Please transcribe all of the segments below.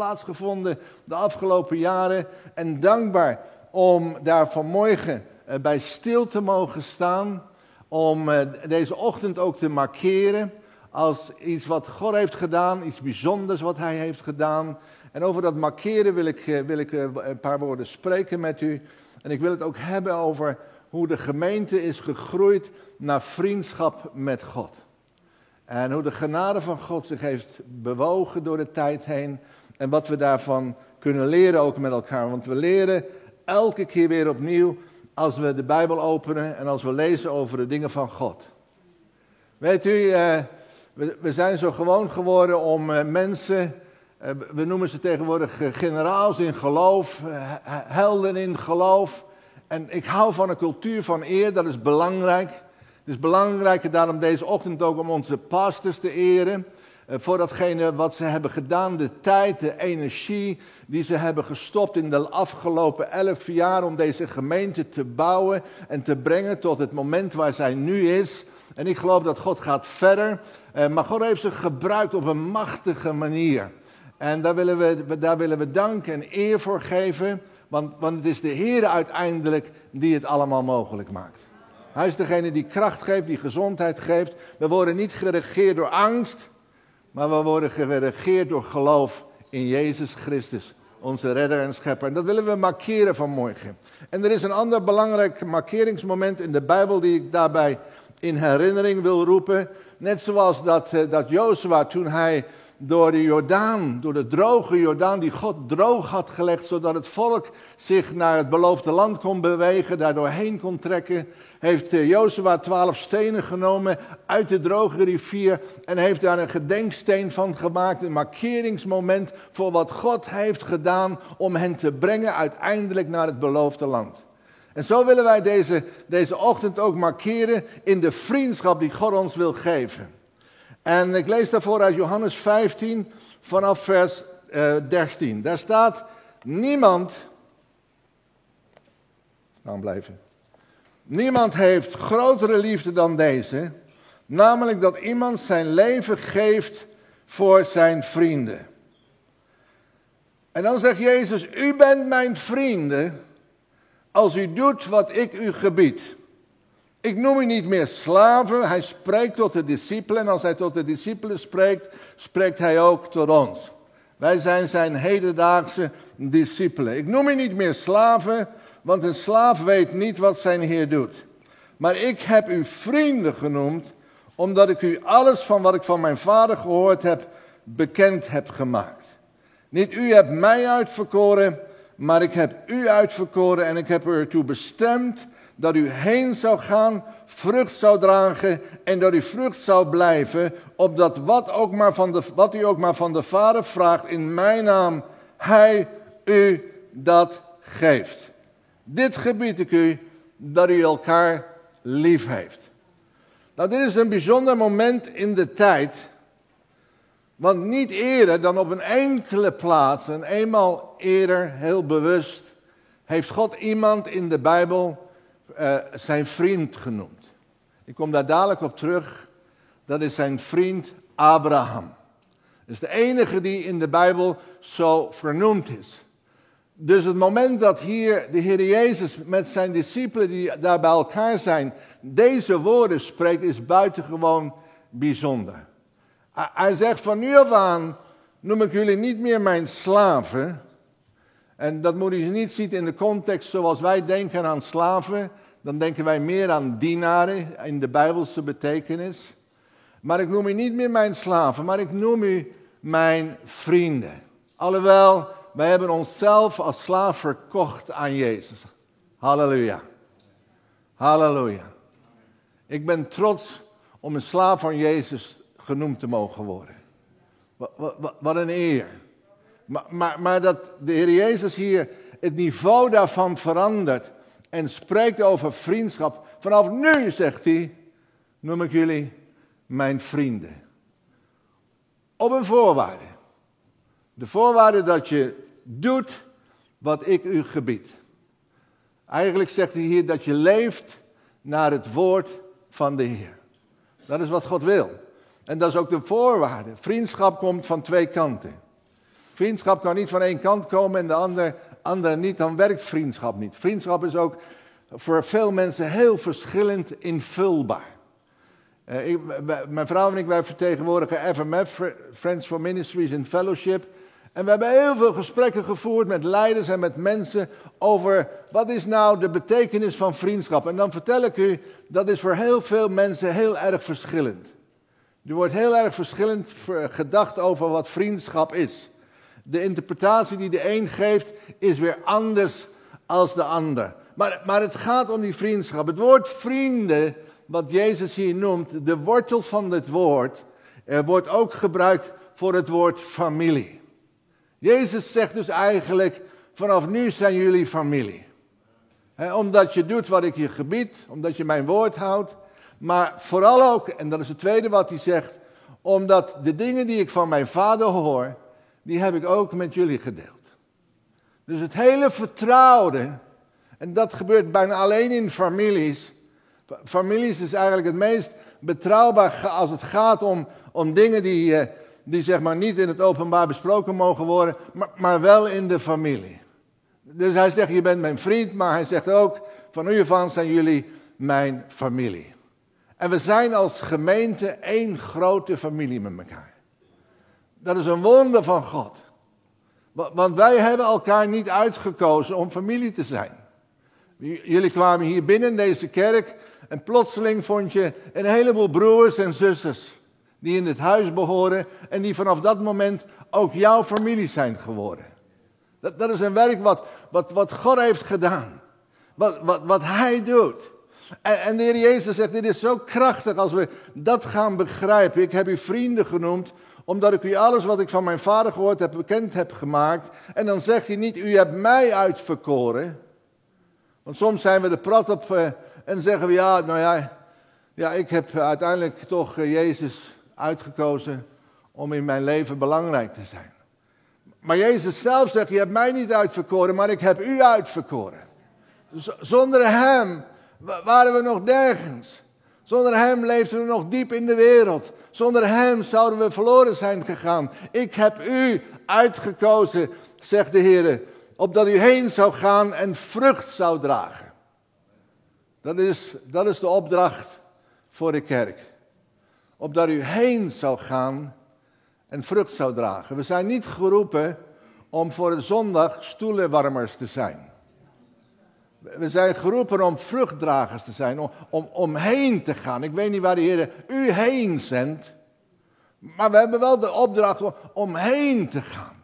plaatsgevonden de afgelopen jaren. En dankbaar om daar vanmorgen eh, bij stil te mogen staan. Om eh, deze ochtend ook te markeren als iets wat God heeft gedaan, iets bijzonders wat Hij heeft gedaan. En over dat markeren wil ik, wil ik een paar woorden spreken met u. En ik wil het ook hebben over hoe de gemeente is gegroeid naar vriendschap met God. En hoe de genade van God zich heeft bewogen door de tijd heen. En wat we daarvan kunnen leren ook met elkaar. Want we leren elke keer weer opnieuw als we de Bijbel openen en als we lezen over de dingen van God. Weet u, eh, we, zijn zo gewoon geworden om eh, mensen, eh, we noemen ze tegenwoordig generaals in geloof, helden in geloof. En ik hou van een cultuur van eer, dat is belangrijk. Het is belangrijk daarom deze ochtend ook om onze pastors te eren. Eh, voor datgene wat ze hebben gedaan, de tijd, de energie die ze hebben gestopt in de afgelopen elf jaar om deze gemeente te bouwen en te brengen tot het moment waar zij nu is. En ik geloof dat God gaat verder. Eh, maar God heeft ze gebruikt op een machtige manier. En daar willen we, daar willen we dank en eer voor geven. Want, want het is de Heer uiteindelijk die het allemaal mogelijk maakt. Hij is degene die kracht geeft, die gezondheid geeft. We worden niet geregeerd door angst, maar we worden geregeerd door geloof in Jezus Christus, onze redder en schepper. En dat willen we markeren vanmorgen. En er is een ander belangrijk markeringsmoment in de Bijbel die ik daarbij in herinnering wil roepen. Net zoals dat, eh, dat Jozua toen hij door de Jordaan, door de droge Jordaan die God droog had gelegd, zodat het volk zich naar het beloofde land kon bewegen, daardoor heen kon trekken, heeft eh, Jozua twaalf stenen genomen uit de droge rivier en heeft daar een gedenksteen van gemaakt, een markeringsmoment voor wat God heeft gedaan om hen te brengen uiteindelijk naar het beloofde land. En zo willen wij deze, deze ochtend ook markeren in de vriendschap die God ons wil geven. En ik lees daarvoor uit Johannes 15 vanaf vers uh, eh, 13. Daar staat, niemand, staan blijven, niemand heeft grotere liefde dan deze, namelijk dat iemand zijn leven geeft voor zijn vrienden. En dan zegt Jezus, u bent mijn vrienden als u doet wat ik u gebied. Ik noem u niet meer slaven. Hij spreekt tot de discipelen. En als hij tot de discipelen spreekt, spreekt hij ook tot ons. Wij zijn zijn hedendaagse discipelen. Ik noem u niet meer slaven, want een slaaf weet niet wat zijn heer doet. Maar ik heb u vrienden genoemd, omdat ik u alles van wat ik van mijn vader gehoord heb, bekend heb gemaakt. Niet u hebt mij uitverkoren, maar ik heb u uitverkoren en ik heb u ertoe bestemd dat u heen zou gaan, vrucht zou dragen en dat u vrucht zou blijven, opdat wat, ook maar van de, wat u ook maar van de Vader vraagt in mijn naam, Hij u dat geeft. Dit gebied ik u, dat u elkaar lief heeft. Nou, dit is een bijzonder moment in de tijd, want niet eerder dan op een enkele plaats, en eenmaal eerder, heel bewust, heeft God iemand in de Bijbel uh, zijn vriend genoemd. Ik kom daar dadelijk op terug. Dat is zijn vriend Abraham. Dat is de enige die in de Bijbel zo vernoemd is. Dus het moment dat hier de Heer Jezus met zijn discipelen die daar bij elkaar zijn, deze woorden spreekt, is buitengewoon bijzonder. Hij zegt van nu af aan noem ik jullie niet meer mijn slaven. En dat moet u niet zien in de context zoals wij denken aan slaven dan denken wij meer aan dienaren in de Bijbelse betekenis. Maar ik noem u niet meer mijn slaven, maar ik noem u mijn vrienden. Alhoewel, wij hebben onszelf als slaaf verkocht aan Jezus. Halleluja. Halleluja. Ik ben trots om een slaaf van Jezus genoemd te mogen worden. Wat, een eer. Maar, maar, maar dat de Heer Jezus hier het niveau daarvan verandert en spreekt over vriendschap. Vanaf nu, zegt hij, noem ik jullie mijn vrienden. Op een voorwaarde. De voorwaarde dat je doet wat ik u gebied. Eigenlijk zegt hij hier dat je leeft naar het woord van de Heer. Dat is wat God wil. En dat is ook de voorwaarde. Vriendschap komt van twee kanten. Vriendschap kan niet van één kant komen en de andere, andere niet, dan werkt vriendschap niet. Vriendschap is ook voor veel mensen heel verschillend invulbaar. Uh, ik, mijn vrouw en ik, wij vertegenwoordigen FMF, Friends for Ministries in Fellowship. En we hebben heel veel gesprekken gevoerd met leiders en met mensen over wat is nou de betekenis van vriendschap. En dan vertel ik u, dat is voor heel veel mensen heel erg verschillend. Er wordt heel erg verschillend gedacht over wat vriendschap is. De interpretatie die de een geeft is weer anders als de ander. Maar, maar het gaat om die vriendschap. Het woord vrienden, wat Jezus hier noemt, de wortel van dit woord, er wordt ook gebruikt voor het woord familie. Jezus zegt dus eigenlijk, vanaf nu zijn jullie familie. omdat je doet wat ik je gebied, omdat je mijn woord houdt. Maar vooral ook, en dat is het tweede wat hij zegt, omdat de dingen die ik van mijn vader hoor, die heb ik ook met jullie gedeeld. Dus het hele vertrouwde, en dat gebeurt bijna alleen in families. Families is eigenlijk het meest betrouwbaar als het gaat om, om dingen die, eh, die zeg maar niet in het openbaar besproken mogen worden, maar, maar wel in de familie. Dus hij zegt, je bent mijn vriend, maar hij zegt ook, van nu van zijn jullie mijn familie. En we zijn als gemeente één grote familie met elkaar. Dat is een wonder van God. Want wij hebben elkaar niet uitgekozen om familie te zijn. Jullie kwamen hier binnen in deze kerk en plotseling vond je een heleboel broers en zusters die in het huis behoren en die vanaf dat moment ook jouw familie zijn geworden. Dat, dat is een werk wat, wat, wat God heeft gedaan. Wat, wat, wat Hij doet. En, en de Heer Jezus zegt, dit is zo krachtig als we dat gaan begrijpen. Ik heb u vrienden genoemd, omdat ik u alles wat ik van mijn vader gehoord heb, bekend heb gemaakt. En dan zegt hij niet, u hebt mij uitverkoren. Want soms zijn we de prat op uh, en zeggen we, ja, nou ja, ja, ik heb uiteindelijk toch uh, Jezus uitgekozen om in mijn leven belangrijk te zijn. Maar Jezus zelf zegt, je hebt mij niet uitverkoren, maar ik heb u uitverkoren. zonder hem waren we nog nergens. Zonder hem leefden we nog diep in de wereld. Zonder hem zouden we verloren zijn gegaan. Ik heb u uitgekozen, zegt de Heer, opdat u heen zou gaan en vrucht zou dragen. Dat is, dat is de opdracht voor de kerk. Opdat u heen zou gaan en vrucht zou dragen. We zijn niet geroepen om voor de zondag stoelenwarmers te zijn. We zijn geroepen om vruchtdragers te zijn, om, om, om heen te gaan. Ik weet niet waar de Heer u heen zendt, maar we hebben wel de opdracht om heen te gaan.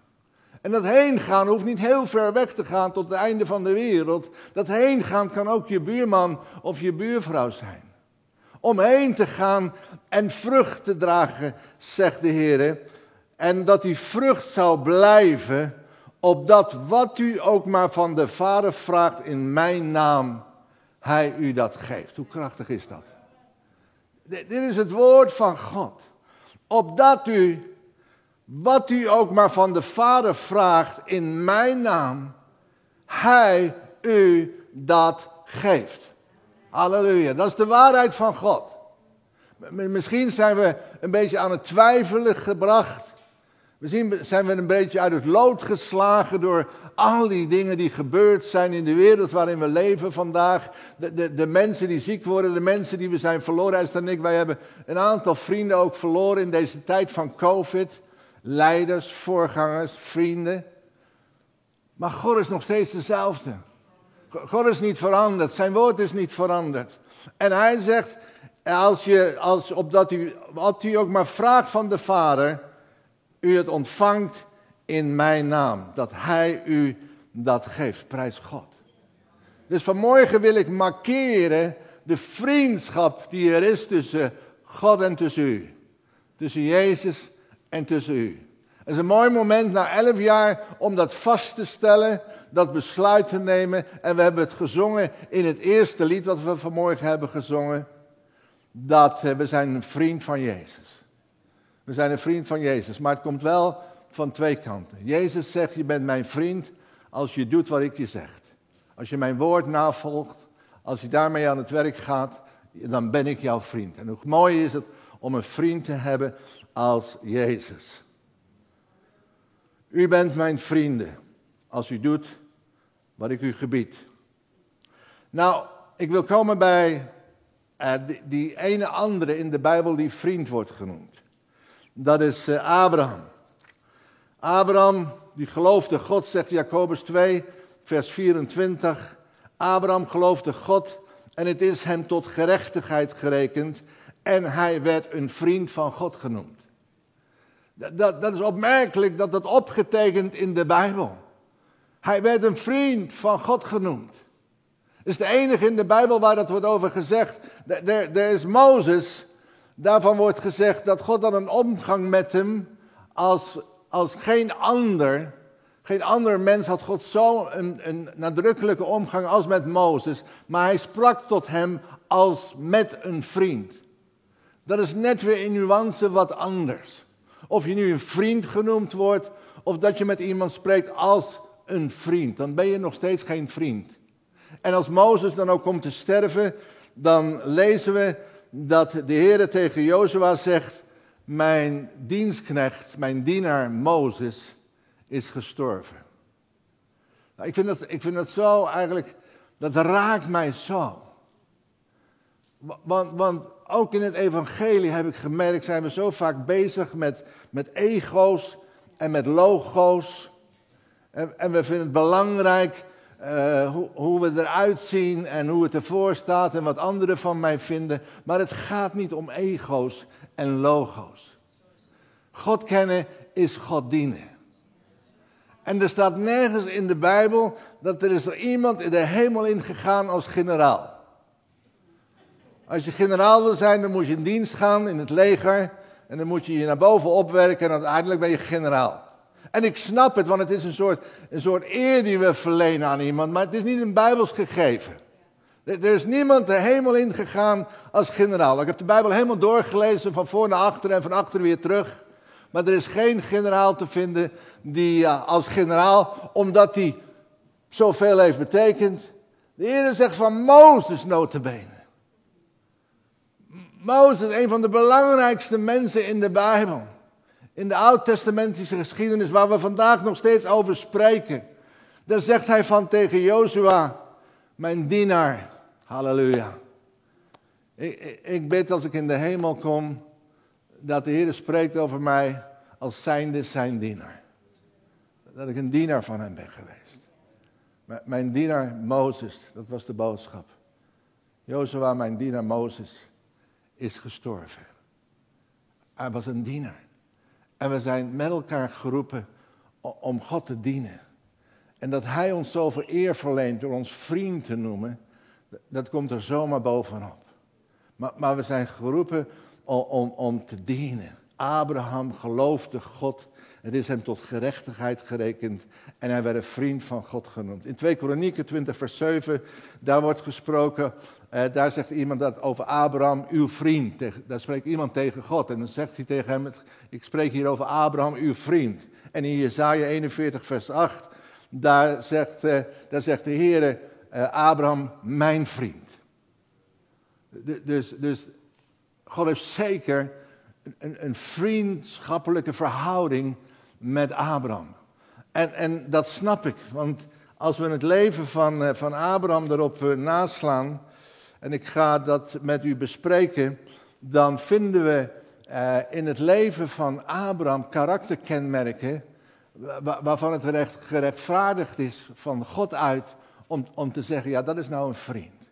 En dat heen gaan hoeft niet heel ver weg te gaan tot het einde van de wereld. Dat heen gaan kan ook je buurman of je buurvrouw zijn. Om heen te gaan en vrucht te dragen, zegt de Heer. En dat die vrucht zou blijven opdat wat u ook maar van de Vader vraagt in mijn naam, hij u dat geeft. Hoe krachtig is dat? Dit is het woord van God. Opdat u, wat u ook maar van de Vader vraagt in mijn naam, hij u dat geeft. Halleluja, dat is de waarheid van God. Misschien zijn we een beetje aan het twijfelen gebracht Misschien zijn we een beetje uit het lood geslagen door al die dingen die gebeurd zijn in de wereld waarin we leven vandaag. De, de, de mensen die ziek worden, de mensen die we zijn verloren. Esther en ik, wij hebben een aantal vrienden ook verloren in deze tijd van COVID. Leiders, voorgangers, vrienden. Maar God is nog steeds dezelfde. God is niet veranderd, zijn woord is niet veranderd. En hij zegt, als je, als, opdat u, wat u ook maar vraagt van de Vader u het ontvangt in mijn naam. Dat Hij u dat geeft. Prijs God. Dus vanmorgen wil ik markeren de vriendschap die er is tussen God en tussen u. Tussen Jezus en tussen u. Het is een mooi moment na elf jaar om dat vast te stellen, dat besluit te nemen. En we hebben het gezongen in het eerste lied wat we vanmorgen hebben gezongen. Dat we zijn een vriend van Jezus. We zijn een vriend van Jezus, maar het komt wel van twee kanten. Jezus zegt, je bent mijn vriend als je doet wat ik je zeg. Als je mijn woord navolgt, als je daarmee aan het werk gaat, dan ben ik jouw vriend. En hoe mooi is het om een vriend te hebben als Jezus. U bent mijn vrienden als u doet wat ik u gebied. Nou, ik wil komen bij die, die, ene andere in de Bijbel die vriend wordt genoemd. Dat is uh, Abraham. Abraham, die geloofde God, zegt Jacobus 2, vers 24. Abraham geloofde God en het is hem tot gerechtigheid gerekend en hij werd een vriend van God genoemd. Dat, dat, is opmerkelijk dat dat opgetekend in de Bijbel. Hij werd een vriend van God genoemd. Het is de enige in de Bijbel waar dat wordt over gezegd. Er is Mozes, daarvan wordt gezegd dat God dan een omgang met hem als, als geen ander. Geen ander mens had God zo een, een nadrukkelijke omgang als met Mozes. Maar hij sprak tot hem als met een vriend. Dat is net weer in nuance wat anders. Of je nu een vriend genoemd wordt, of dat je met iemand spreekt als een vriend. Dan ben je nog steeds geen vriend. En als Mozes dan ook komt te sterven, dan lezen we dat de Heer tegen Jozua zegt, mijn dienstknecht, mijn dienaar Mozes is gestorven. Nou, ik, vind dat, ik vind dat zo eigenlijk, dat raakt mij zo. Want, want ook in het evangelie heb ik gemerkt, zijn we zo vaak bezig met, met ego's en met logo's. En, en we vinden het belangrijk uh, hoe, hoe, we eruit zien en hoe het ervoor staat en wat anderen van mij vinden. Maar het gaat niet om ego's en logo's. God kennen is God dienen. En er staat nergens in de Bijbel dat er is er iemand in de hemel ingegaan als generaal. Als je generaal wil zijn, dan moet je in dienst gaan in het leger. En dan moet je je naar boven opwerken en uiteindelijk ben je generaal. En ik snap het, want het is een soort, een soort eer die we verlenen aan iemand. Maar het is niet een bijbels gegeven. Er is niemand de hemel ingegaan als generaal. Ik heb de Bijbel helemaal doorgelezen, van voor naar achter en van achter weer terug. Maar er is geen generaal te vinden die als generaal, omdat hij zoveel heeft betekend. De Heer zegt van Mozes notabene. Mozes, een van de belangrijkste mensen in de Bijbel. In de oud-testamentische geschiedenis waar we vandaag nog steeds over spreken. Daar zegt hij van tegen Jozua, mijn dienaar. Halleluja. Ik, ik bid als ik in de hemel kom, dat de Heer spreekt over mij als zijnde zijn dienaar. Dat ik een dienaar van hem ben geweest. Mijn dienaar Mozes, dat was de boodschap. Jozua, mijn dienaar Mozes, is gestorven. Hij was een dienaar. En we zijn met elkaar geroepen om God te dienen. En dat Hij ons zoveel eer verleent door ons vriend te noemen, dat komt er zomaar bovenop. Maar, maar we zijn geroepen om, om, om te dienen. Abraham geloofde God. Het is hem tot gerechtigheid gerekend. En hij werd een vriend van God genoemd. In 2 Kronieken 20, vers 7, daar wordt gesproken uh, daar zegt iemand dat over Abraham, uw vriend. Daar spreekt iemand tegen God. En dan zegt hij tegen hem, ik spreek hier over Abraham, uw vriend. En in Jezaja 41, vers 8, daar zegt, uh, daar zegt de Heer, uh, Abraham, mijn vriend. dus, dus God heeft zeker een, een, vriendschappelijke verhouding met Abraham. En, en dat snap ik, want als we het leven van, van Abraham erop naslaan, en ik ga dat met u bespreken, dan vinden we uh, in het leven van Abraham karakterkenmerken waarvan het recht, gerechtvaardigd is van God uit om, om te zeggen, ja dat is nou een vriend.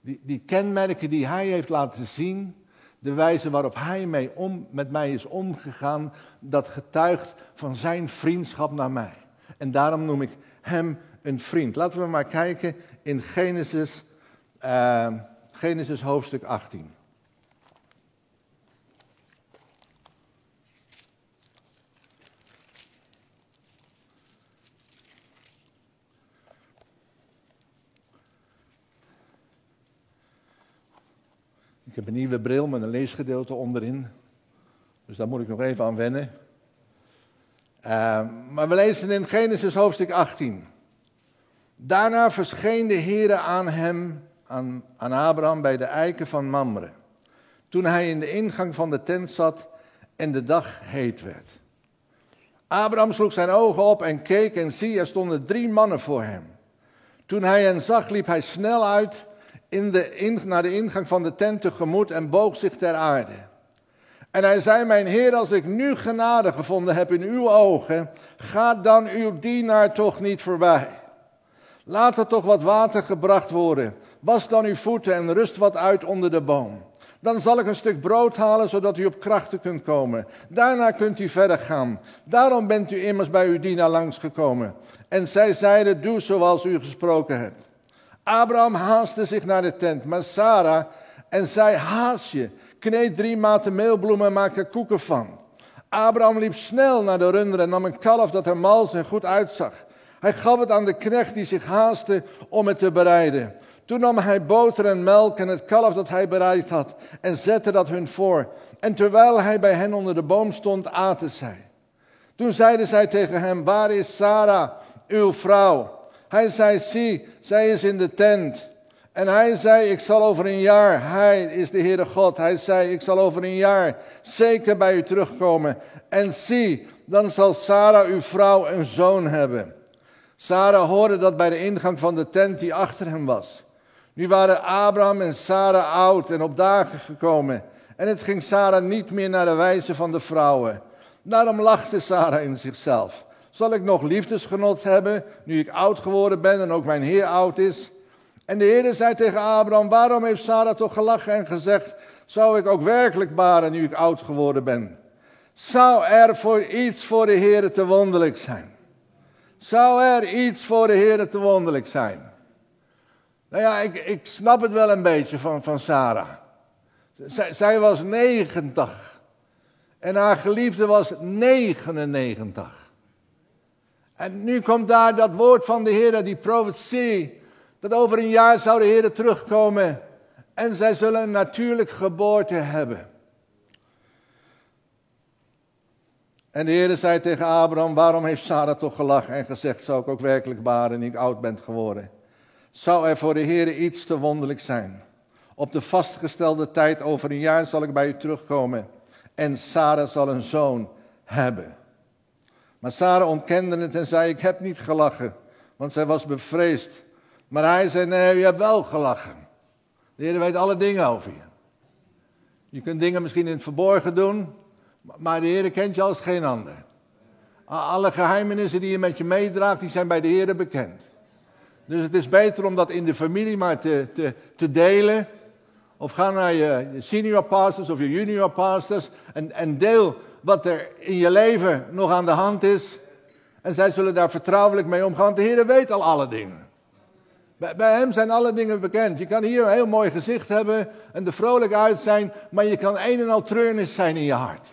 Die, die kenmerken die hij heeft laten zien, de wijze waarop hij mee om, met mij is omgegaan, dat getuigt van zijn vriendschap naar mij. En daarom noem ik hem een vriend. Laten we maar kijken in Genesis uh, Genesis hoofdstuk 18. Ik heb een nieuwe bril met een leesgedeelte onderin. Dus daar moet ik nog even aan wennen. Uh, maar we lezen in Genesis hoofdstuk 18. Daarna verscheen de Heere aan hem aan, aan Abraham bij de eiken van Mamre. Toen hij in de ingang van de tent zat en de dag heet werd. Abraham sloeg zijn ogen op en keek en zie, er stonden drie mannen voor hem. Toen hij hen zag, liep hij snel uit in de naar de ingang van de tent tegemoet en boog zich ter aarde. En hij zei, mijn heer, als ik nu genade gevonden heb in uw ogen, ga dan uw dienaar toch niet voorbij. Laat er toch wat water gebracht worden. Was dan uw voeten en rust wat uit onder de boom. Dan zal ik een stuk brood halen, zodat u op krachten kunt komen. Daarna kunt u verder gaan. Daarom bent u immers bij uw dienaar langsgekomen. En zij zeiden, doe zoals u gesproken hebt. Abraham haastte zich naar de tent, maar Sarah en zij haast je. Kneed drie maten meelbloemen en maak er koeken van. Abraham liep snel naar de runderen en nam een kalf dat er mals en goed uitzag. Hij gaf het aan de knecht die zich haastte om het te bereiden. Toen nam hij boter en melk en het kalf dat hij bereid had en zette dat hun voor. En terwijl hij bij hen onder de boom stond, aten zij. Toen zeiden zij tegen hem, waar is Sarah, uw vrouw? Hij zei, zie, zij is in de tent. En hij zei, ik zal over een jaar, hij is de Heere God, hij zei, ik zal over een jaar zeker bij u terugkomen. En zie, dan zal Sarah, uw vrouw, een zoon hebben. Sarah hoorde dat bij de ingang van de tent die achter hem was. Nu waren Abraham en Sarah oud en op dagen gekomen. En het ging Sarah niet meer naar de wijze van de vrouwen. Daarom lachte Sarah in zichzelf. Zal ik nog liefdesgenot hebben, nu ik oud geworden ben en ook mijn Heer oud is? En de Heer zei tegen Abraham, waarom heeft Sarah toch gelachen en gezegd, zou ik ook werkelijk baren nu ik oud geworden ben? Zou er voor iets voor de Heer te wonderlijk zijn? Zou er iets voor de Heer te wonderlijk zijn? Nou ja, ik, ik snap het wel een beetje van, van Sarah. Zij, zij was 90 en haar geliefde was 99. En nu komt daar dat woord van de Heer, die profetie, dat over een jaar zou de Heer terugkomen en zij zullen een geboorte hebben. En de Heer zei tegen Abraham, waarom heeft Sarah toch gelachen en gezegd, zou ik ook werkelijk baren nu ik oud ben geworden? Zou er voor de Heer iets te wonderlijk zijn? Op de vastgestelde tijd over een jaar zal ik bij u terugkomen en Sarah zal een zoon hebben. Maar Sarah ontkende het en zei, ik heb niet gelachen, want zij was bevreesd. Maar hij zei, nee, je hebt wel gelachen. De Heer weet alle dingen over je. Je kunt dingen misschien in het verborgen doen, maar de Heer kent je als geen ander. Alle geheimenissen die je met je meedraagt, die zijn bij de Heer bekend. Dus het is beter om dat in de familie maar te, te, delen. Of ga naar je senior pastors of je junior pastors en, en deel wat er in je leven nog aan de hand is. En zij zullen daar vertrouwelijk mee omgaan, want de Heer weet al alle dingen. Bij, hem zijn alle dingen bekend. Je kan hier een heel mooi gezicht hebben en er vrolijk uit zijn, maar je kan een en al treurnis zijn in je hart.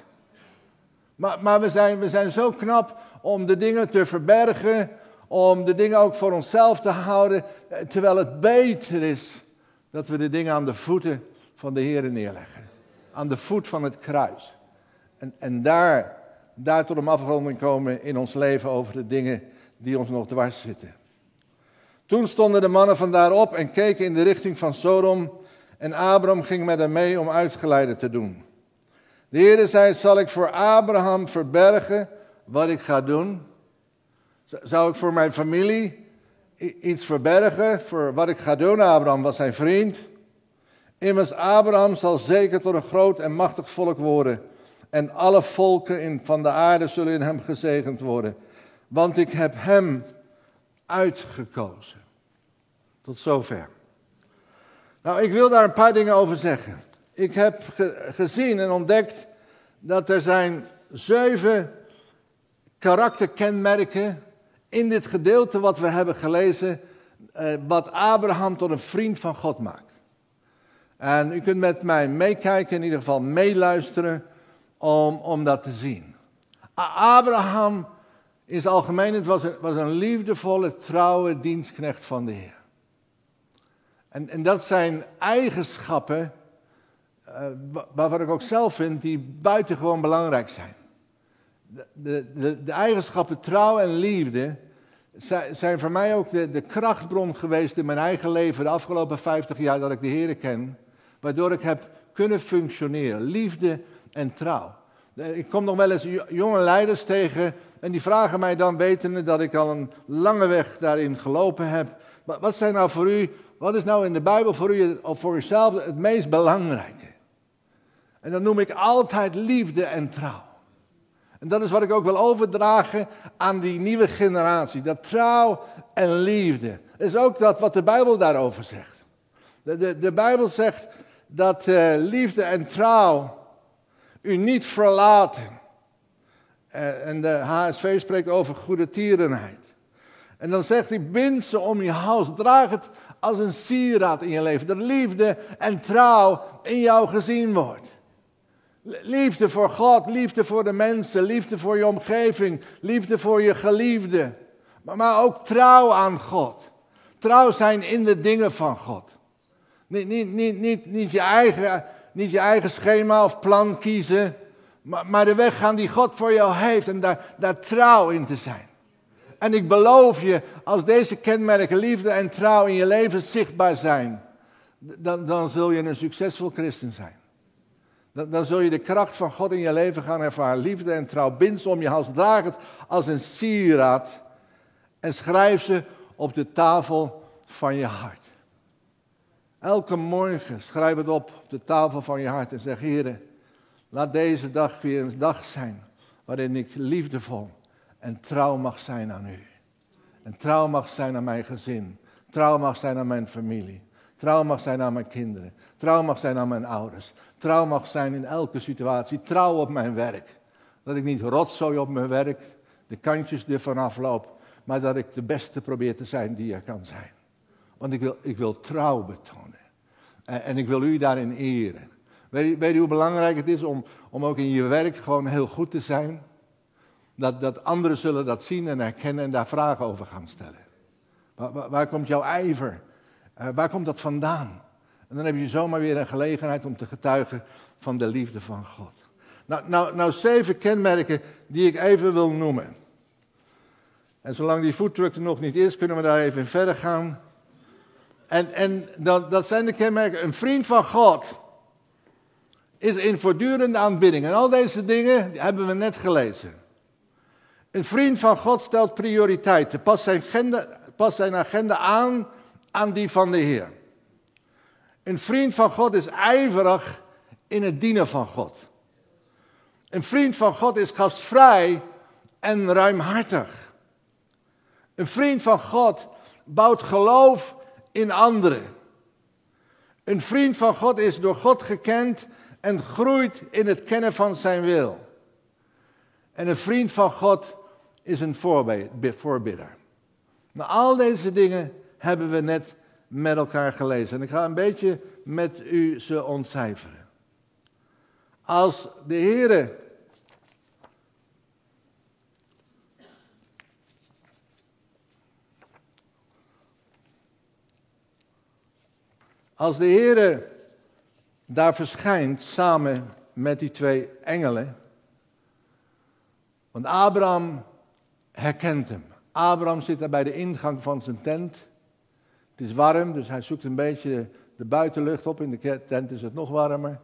Maar, maar we, zijn, we zijn zo knap om de dingen te verbergen, om de dingen ook voor onszelf te houden, terwijl het beter is dat we de dingen aan de voeten van de Heer neerleggen. Aan de voet van het kruis. En, en daar, daar tot een afronding komen in ons leven over de dingen die ons nog dwars zitten. Toen stonden de mannen vandaar op en keken in de richting van Sodom. En Abraham ging met hem mee om uitgeleide te doen. De Heer zei, zal ik voor Abraham verbergen wat ik ga doen? Zou ik voor mijn familie iets verbergen voor wat ik ga doen? Abraham was zijn vriend. Immers, Abraham zal zeker tot een groot en machtig volk worden. En alle volken in, van de aarde zullen in hem gezegend worden. Want ik heb hem uitgekozen. Tot zover. Nou, ik wil daar een paar dingen over zeggen. Ik heb gezien en ontdekt dat er zijn zeven karakterkenmerken in dit gedeelte wat we hebben gelezen, eh, wat Abraham tot een vriend van God maakt. En u kunt met mij meekijken, in ieder geval meeluisteren, om, om dat te zien. Abraham is algemeen, het was een, was een liefdevolle, trouwe dienstknecht van de Heer. En, en dat zijn eigenschappen, uh, waarvan ik ook zelf vind, die buitengewoon belangrijk zijn de, de, de, eigenschappen trouw en liefde zijn voor mij ook de, de krachtbron geweest in mijn eigen leven de afgelopen 50 jaar dat ik de Heer ken. Waardoor ik heb kunnen functioneren. Liefde en trouw. Ik kom nog wel eens jonge leiders tegen En die vragen mij dan, wetende dat ik al een lange weg daarin gelopen heb. Wat zijn nou voor u, wat is nou in de Bijbel voor u of voor uzelf het meest belangrijke? En dan noem ik altijd liefde en trouw. En dat is wat ik ook wil overdragen aan die nieuwe generatie. Dat trouw en liefde. is ook dat wat de Bijbel daarover zegt. De, de, Bijbel zegt dat uh, liefde en trouw u niet verlaten. Uh, en de HSV spreekt over goede tierenheid. En dan zegt hij, bind ze om je hals, draag het als een sieraad in je leven. Dat liefde en trouw in jou gezien wordt. Liefde voor God, liefde voor de mensen, liefde voor je omgeving, liefde voor je geliefde. Maar, maar ook trouw aan God. Trouw zijn in de dingen van God. Niet, niet, niet, niet, niet, je, eigen, niet je eigen schema of plan kiezen, maar, maar de weg gaan die God voor jou heeft en daar, daar trouw in te zijn. En ik beloof je, als deze kenmerken liefde en trouw in je leven zichtbaar zijn, dan, dan zul je een succesvol christen zijn. Dan, dan, zul je de kracht van God in je leven gaan ervaren. Liefde en trouw, bind ze om je hals, draag het als een sieraad en schrijf ze op de tafel van je hart. Elke morgen schrijf het op op de tafel van je hart en zeg, Heer, laat deze dag weer een dag zijn waarin ik liefdevol en trouw mag zijn aan u. En trouw mag zijn aan mijn gezin. Trouw mag zijn aan mijn familie. Trouw mag zijn aan mijn kinderen. Trouw mag zijn aan mijn ouders. Trouw mag zijn in elke situatie. Trouw op mijn werk. Dat ik niet rotzooi op mijn werk, de kantjes ervan afloop, maar dat ik de beste probeer te zijn die er kan zijn. Want ik wil, ik wil trouw betonen. En, ik wil u daarin eren. Weet, weet u hoe belangrijk het is om, om ook in je werk gewoon heel goed te zijn? Dat, dat anderen zullen dat zien en herkennen en daar vragen over gaan stellen. Waar, waar, komt jouw ijver? Uh, waar komt dat vandaan? En dan heb je zomaar weer een gelegenheid om te getuigen van de liefde van God. Nou, nou, nou zeven kenmerken die ik even wil noemen. En zolang die foodtruck er nog niet is, kunnen we daar even verder gaan. En, en dat, dat zijn de kenmerken. Een vriend van God is in voortdurende aanbidding. En al deze dingen hebben we net gelezen. Een vriend van God stelt prioriteiten, past zijn agenda, past zijn agenda aan aan die van de Heer. Een vriend van God is ijverig in het dienen van God. Een vriend van God is gastvrij en ruimhartig. Een vriend van God bouwt geloof in anderen. Een vriend van God is door God gekend en groeit in het kennen van zijn wil. En een vriend van God is een voorbidder. Nou, al deze dingen hebben we net met elkaar gelezen. En ik ga een beetje met u ze ontcijferen. Als de Heere Als de Heere daar verschijnt samen met die twee engelen. Want Abraham herkent hem. Abraham zit daar bij de ingang van zijn tent. Het is warm, dus hij zoekt een beetje de buitenlucht op. In de tent is het nog warmer.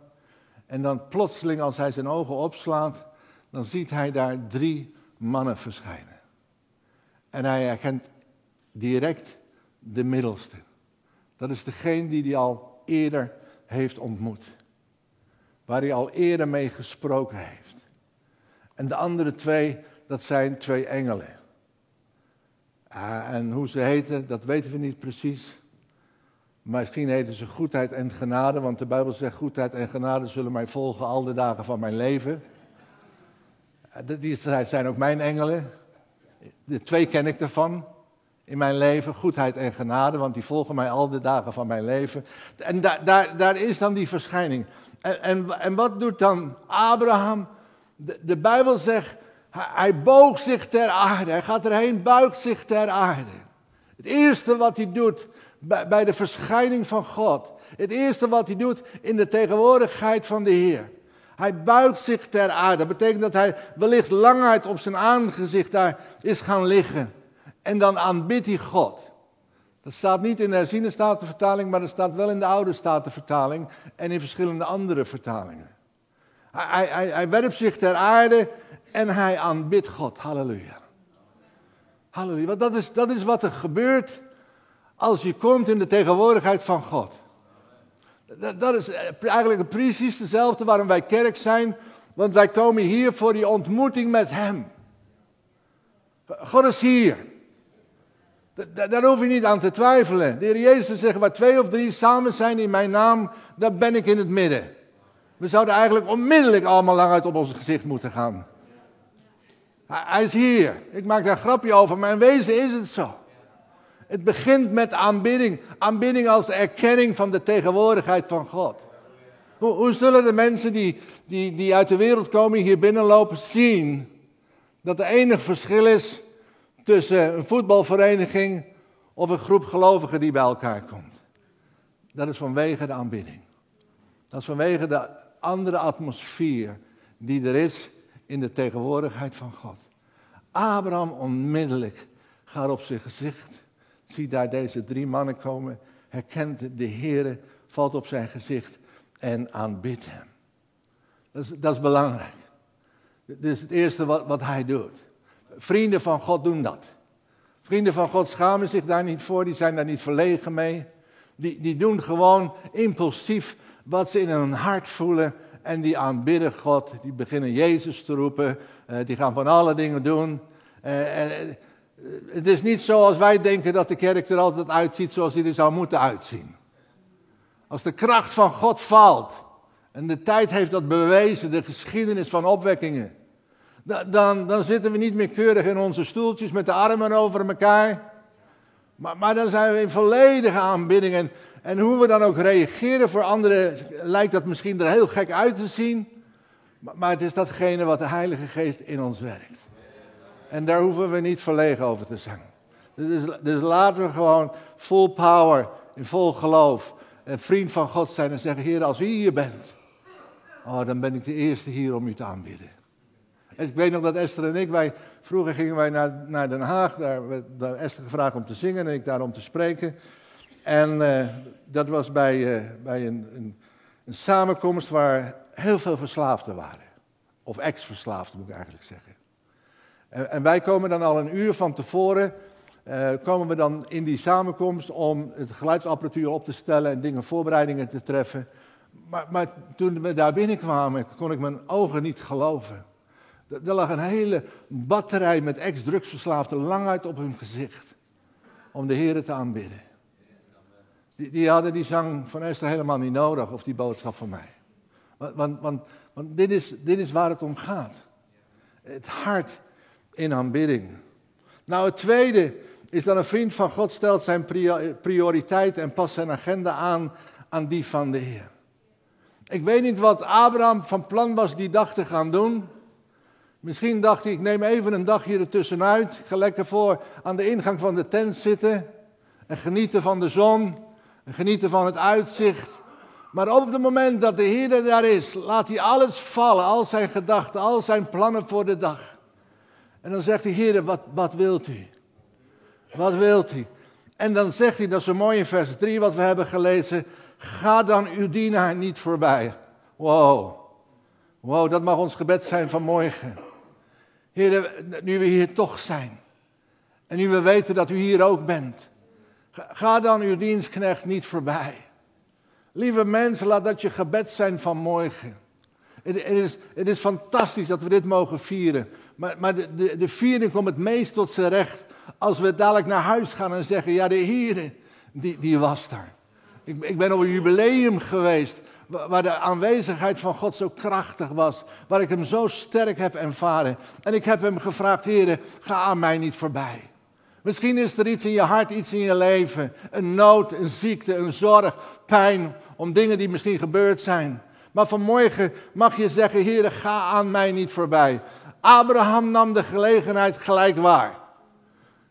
En dan plotseling, als hij zijn ogen opslaat, dan ziet hij daar drie mannen verschijnen. En hij herkent direct de middelste. Dat is degene die hij al eerder heeft ontmoet. Waar hij al eerder mee gesproken heeft. En de andere twee, dat zijn twee engelen. Uh, en hoe ze heten, dat weten we niet precies. Maar misschien heten ze goedheid en genade, want de Bijbel zegt goedheid en genade zullen mij volgen al de dagen van mijn leven. Uh, die zijn ook mijn engelen. De twee ken ik ervan in mijn leven, goedheid en genade, want die volgen mij al de dagen van mijn leven. En daar, daar, daar is dan die verschijning. En, en, en wat doet dan Abraham? De, Bijbel zegt, hij, boog zich ter aarde, hij gaat erheen, buigt zich ter aarde. Het eerste wat hij doet bij, bij de verschijning van God, het eerste wat hij doet in de tegenwoordigheid van de Heer. Hij buigt zich ter aarde. Dat betekent dat hij wellicht langheid op zijn aangezicht daar is gaan liggen. En dan aanbidt hij God. Dat staat niet in de herziene statenvertaling, maar dat staat wel in de oude statenvertaling en in verschillende andere vertalingen. Hij, hij, hij werpt zich ter aarde en hij aanbidt God. Halleluja. Halleluja. Want dat is, dat is wat er gebeurt als je komt in de tegenwoordigheid van God. Dat, dat is eigenlijk precies dezelfde waarom wij kerk zijn. Want wij komen hier voor die ontmoeting met Hem. God is hier. Daar hoef je niet aan te twijfelen. De Heer Jezus zegt, waar twee of drie samen zijn in mijn naam, daar ben ik in het midden. We zouden eigenlijk onmiddellijk allemaal lang uit op ons gezicht moeten gaan. Hij is hier. Ik maak daar een grapje over, in wezen is het zo. Het begint met aanbidding. Aanbidding als erkenning van de tegenwoordigheid van God. Hoe, hoe zullen de mensen die, die, die uit de wereld komen hier binnenlopen zien dat er enig verschil is tussen een voetbalvereniging of een groep gelovigen die bij elkaar komt? Dat is vanwege de aanbidding. Dat is vanwege de andere atmosfeer die er is in de tegenwoordigheid van God. Abraham onmiddellijk gaat op zijn gezicht, ziet daar deze drie mannen komen, herkent de Heer, valt op zijn gezicht en aanbidt hem. Dat is, dat is belangrijk. Dit is het eerste wat, wat hij doet. Vrienden van God doen dat. Vrienden van God schamen zich daar niet voor, die zijn daar niet verlegen mee. Die, die doen gewoon impulsief wat ze in hun hart voelen en die aanbidden God. Die beginnen Jezus te roepen, uh, die gaan van alle dingen doen. Uh, het is niet zoals wij denken dat de kerk er altijd uitziet zoals hij er zou moeten uitzien. Als de kracht van God valt, en de tijd heeft dat bewezen, de geschiedenis van opwekkingen, dan, dan zitten we niet meer keurig in onze stoeltjes met de armen over elkaar. Maar, maar dan zijn we in volledige aanbidding. En, hoe we dan ook reageren voor anderen, lijkt dat misschien er heel gek uit te zien. Maar, maar het is datgene wat de Heilige Geest in ons werkt. En daar hoeven we niet verlegen over te zijn. Dus, dus laten we gewoon full power, in vol geloof, een vriend van God zijn en zeggen: Heer, als u hier bent, oh, dan ben ik de eerste hier om u te aanbidden. Ik weet nog dat Esther en ik, wij, vroeger gingen wij naar, naar Den Haag, daar werd Esther gevraagd om te zingen en ik daar om te spreken. En uh, dat was bij, uh, bij een, een, een, samenkomst waar heel veel verslaafden waren. Of ex-verslaafden moet ik eigenlijk zeggen. En, en, wij komen dan al een uur van tevoren, uh, komen we dan in die samenkomst om het geluidsapparatuur op te stellen en dingen, voorbereidingen te treffen. Maar, maar toen we daar binnenkwamen, kon ik mijn ogen niet geloven. Er lag een hele batterij met ex-drugsverslaafden lang uit op hun gezicht. Om de Heer te aanbidden. Die, die, hadden die zang van Esther helemaal niet nodig, of die boodschap van mij. Want, want, want, want dit, is, dit is waar het om gaat. Het hart in aanbidding. Nou, het tweede is dat een vriend van God stelt zijn prioriteit en past zijn agenda aan aan die van de Heer. Ik weet niet wat Abraham van plan was die dag te gaan doen. Misschien dacht hij, ik neem even een dagje ertussenuit. Ik ga lekker voor aan de ingang van de tent zitten. En genieten van de zon. En genieten van het uitzicht. Maar op het moment dat de Heer daar is, laat hij alles vallen. Al zijn gedachten, al zijn plannen voor de dag. En dan zegt hij, Heer, wat, wat wilt u? Wat wilt u? En dan zegt hij, dat is zo mooi vers 3 wat we hebben gelezen. Ga dan uw dienaar niet voorbij. Wow. Wow, dat mag ons gebed zijn vanmorgen. Heer, nu we hier toch zijn. En nu we weten dat u hier ook bent. Ga dan uw dienstknecht niet voorbij. Lieve mensen, laat dat je gebed zijn vanmorgen. Het, het, is, is fantastisch dat we dit mogen vieren. Maar, maar de, de, de viering komt het meest tot zijn recht als we dadelijk naar huis gaan en zeggen, ja de Heer, die, die was daar. Ik, ik ben op een jubileum geweest waar de aanwezigheid van God zo krachtig was, waar ik hem zo sterk heb ervaren. En ik heb hem gevraagd, Heer, ga aan mij niet voorbij. Misschien is er iets in je hart, iets in je leven, een nood, een ziekte, een zorg, pijn, om dingen die misschien gebeurd zijn. Maar vanmorgen mag je zeggen, Heer, ga aan mij niet voorbij. Abraham nam de gelegenheid gelijk waar.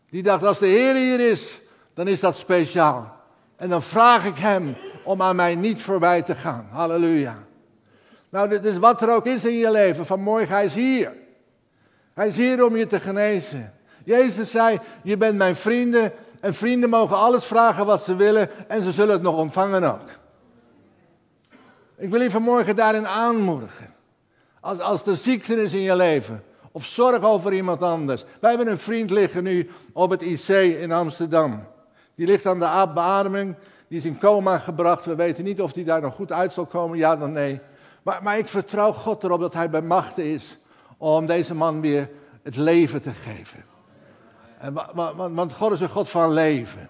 Die dacht, als de Heer hier is, dan is dat speciaal. En dan vraag ik hem om aan mij niet voorbij te gaan. Halleluja. Nou, dit is wat er ook is in je leven. Vanmorgen, hij is hier. Hij is hier om je te genezen. Jezus zei, je bent mijn vrienden. En vrienden mogen alles vragen wat ze willen. En ze zullen het nog ontvangen ook. Ik wil je vanmorgen daarin aanmoedigen. Als, als er ziekte is in je leven, Of zorg over iemand anders. Wij hebben een vriend liggen nu op het IC in Amsterdam. Die ligt aan de beademing. Die is in coma gebracht. We weten niet of hij daar nog goed uit zal komen, ja dan nee. Maar, maar ik vertrouw God erop dat hij bij machten is om deze man weer het leven te geven. En, want God is een God van leven.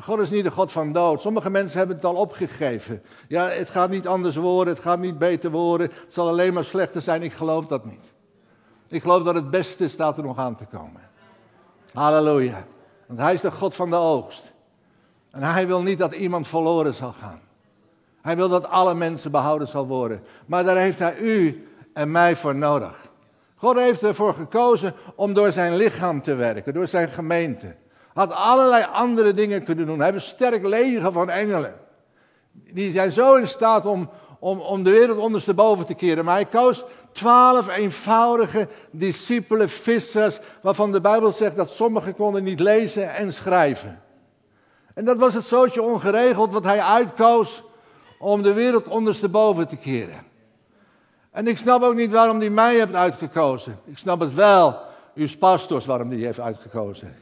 God is niet een God van dood. Sommige mensen hebben het al opgegeven. Ja, het gaat niet anders worden, het gaat niet beter worden, het zal alleen maar slechter zijn. Ik geloof dat niet. Ik geloof dat het beste staat er nog aan te komen. Halleluja. Want hij is de God van de oogst. En hij wil niet dat iemand verloren zal gaan. Hij wil dat alle mensen behouden zal worden. Maar daar heeft hij u en mij voor nodig. God heeft ervoor gekozen om door zijn lichaam te werken, door zijn gemeente. Had allerlei andere dingen kunnen doen. Hij heeft een sterk leger van engelen. Die zijn zo in staat om, om, om de wereld ondersteboven te keren. Maar hij koos twaalf eenvoudige discipelen, vissers, waarvan de Bijbel zegt dat sommigen konden niet lezen en schrijven. En dat was het zootje ongeregeld wat hij uitkoos om de wereld ondersteboven te keren. En ik snap ook niet waarom hij mij heeft uitgekozen. Ik snap het wel, uw pastors, waarom die heeft uitgekozen.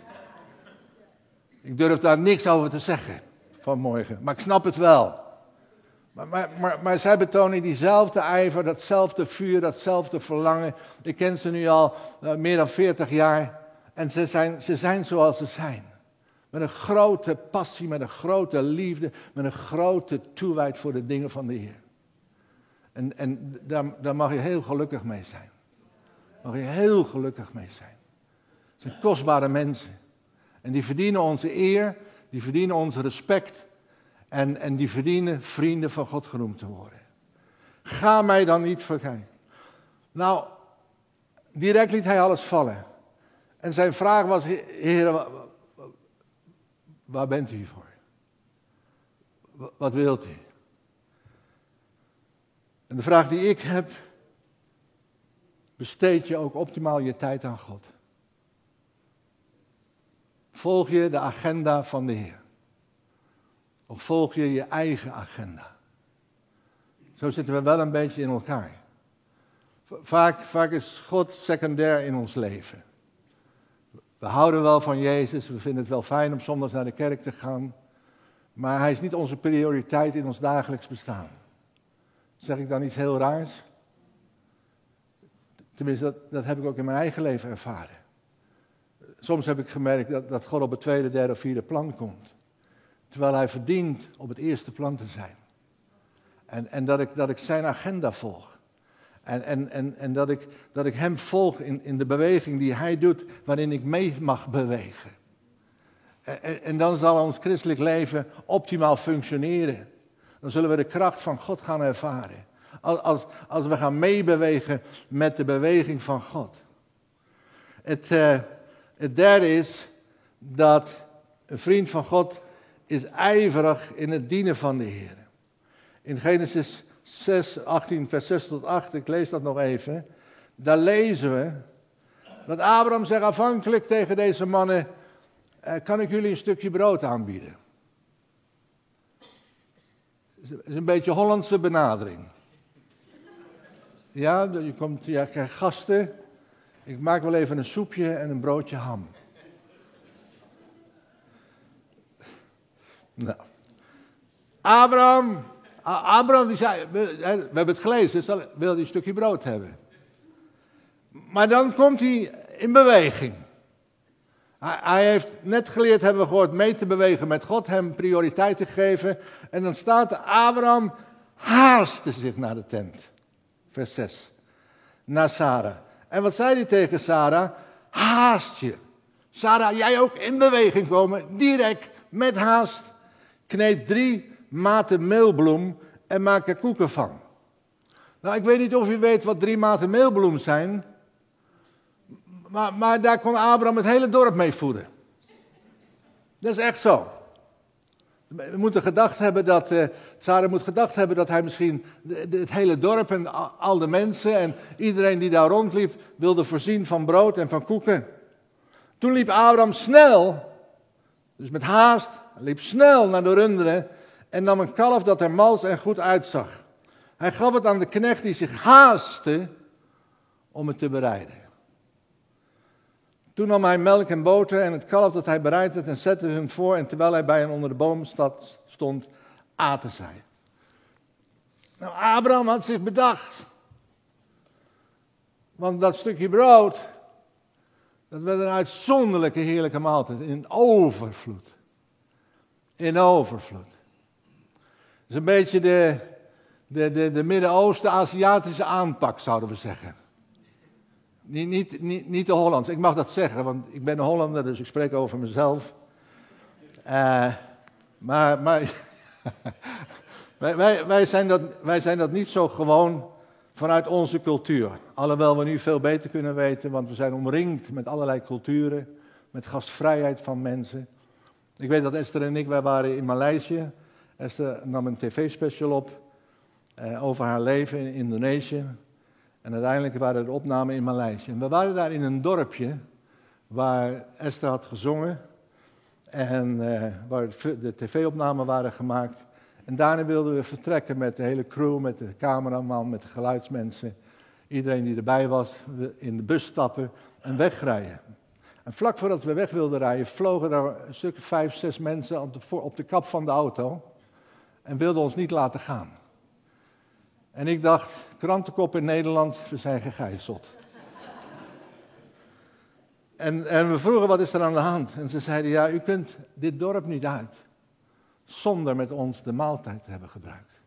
Ik durf daar niks over te zeggen vanmorgen, maar ik snap het wel. Maar, maar, maar, zij betonen diezelfde ijver, datzelfde vuur, datzelfde verlangen. Ik ken ze nu al uh, meer dan 40 jaar. En ze zijn, ze zijn zoals ze zijn. Met een grote passie, met een grote liefde, met een grote toewijd voor de dingen van de Heer. En, en daar, daar mag je heel gelukkig mee zijn. Mag je heel gelukkig mee zijn. Het zijn kostbare mensen. En die verdienen onze eer, die verdienen ons respect. En, en die verdienen vrienden van God genoemd te worden. Ga mij dan niet vergeten. Nou, direct liet hij alles vallen. En zijn vraag was, Heer, waar bent u voor? Wat wilt u? En de vraag die ik heb, besteed je ook optimaal je tijd aan God? Volg je de agenda van de Heer? Of volg je je eigen agenda? Zo zitten we wel een beetje in elkaar. Vaak, vaak is God secundair in ons leven. We houden wel van Jezus, we vinden het wel fijn om zondags naar de kerk te gaan, maar Hij is niet onze prioriteit in ons dagelijks bestaan. Zeg ik dan iets heel raars? Tenminste, dat, heb ik ook in mijn eigen leven ervaren. Soms heb ik gemerkt dat, dat God op het tweede, derde of vierde plan komt. Terwijl hij verdient op het eerste plan te zijn. En, en dat, ik, dat ik zijn agenda volg. En, en, en, en dat, ik, dat ik hem volg in, in de beweging die hij doet, waarin ik mee mag bewegen. En, en dan zal ons christelijk leven optimaal functioneren. Dan zullen we de kracht van God gaan ervaren. Als, als, als we gaan meebewegen met de beweging van God. Het, uh, het derde is dat een vriend van God is ijverig in het dienen van de Heer. In Genesis 6, 18, vers 6 tot 8, ik lees dat nog even. Daar lezen we dat Abraham zegt afhankelijk tegen deze mannen, eh, kan ik jullie een stukje brood aanbieden? Dat is een beetje Hollandse benadering. Ja, je komt, ja, gasten. Ik maak wel even een soepje en een broodje ham. Nou. Abraham, Abraham die zei, we, hebben het gelezen, wil hij een stukje brood hebben. Maar dan komt hij in beweging. Hij, hij, heeft net geleerd, hebben we gehoord, mee te bewegen met God, hem prioriteit te geven. En dan staat Abraham haastte zich naar de tent. Vers 6. Naar Sarah. En wat zei hij tegen Sarah? Haast je. Sarah, jij ook in beweging komen, direct, met haast. Kneed drie maten meelbloem en maak er koeken van. Nou, ik weet niet of u weet wat drie maten meelbloem zijn. Maar, maar daar kon Abraham het hele dorp mee voeden. Dat is echt zo. We moeten gedacht hebben dat, uh, moet gedacht hebben dat hij misschien het hele dorp en al de mensen en iedereen die daar rondliep wilde voorzien van brood en van koeken. Toen liep Abraham snel, dus met haast, liep snel naar de runderen en nam een kalf dat er mals en goed uitzag. Hij gaf het aan de knecht die zich haastte om het te bereiden. Toen nam hij melk en boter en het kalf dat hij bereid had en zette hun voor. En terwijl hij bij hen onder de boom stond, aten zij. Nou, Abraham had zich bedacht. Want dat stukje brood, dat werd een uitzonderlijke heerlijke maaltijd in overvloed. In overvloed. Is een beetje de, de, de, de Midden-Oosten-Aziatische aanpak, zouden we zeggen. Niet, niet, niet, de Hollands. Ik mag dat zeggen, want ik ben een Hollander, dus ik spreek over mezelf. Maar maar wij, wij, wij, zijn dat, wij zijn dat niet zo gewoon vanuit onze cultuur. Alhoewel we nu veel beter kunnen weten, want we zijn omringd met allerlei culturen, met gastvrijheid van mensen. Ik weet dat Esther en ik, wij waren in Maleisië. Esther nam een tv-special op uh, over haar leven in Indonesië. En uiteindelijk waren er opnamen in Maleisië. En we waren daar in een dorpje waar Esther had gezongen en uh, waar de tv-opnamen waren gemaakt. En daarna wilden we vertrekken met de hele crew, met de cameraman, met de geluidsmensen. Iedereen die erbij was, in de bus stappen en wegrijden. En vlak voordat we weg wilden rijden, vlogen er een stuk vijf, zes mensen op de, op de kap van de auto. En wilden ons niet laten gaan. En ik dacht, krantenkop in Nederland, we zijn gegijzeld. en, en we vroegen, wat is er aan de hand? En ze zeiden, ja, u kunt dit dorp niet uit zonder met ons de maaltijd te hebben gebruikt.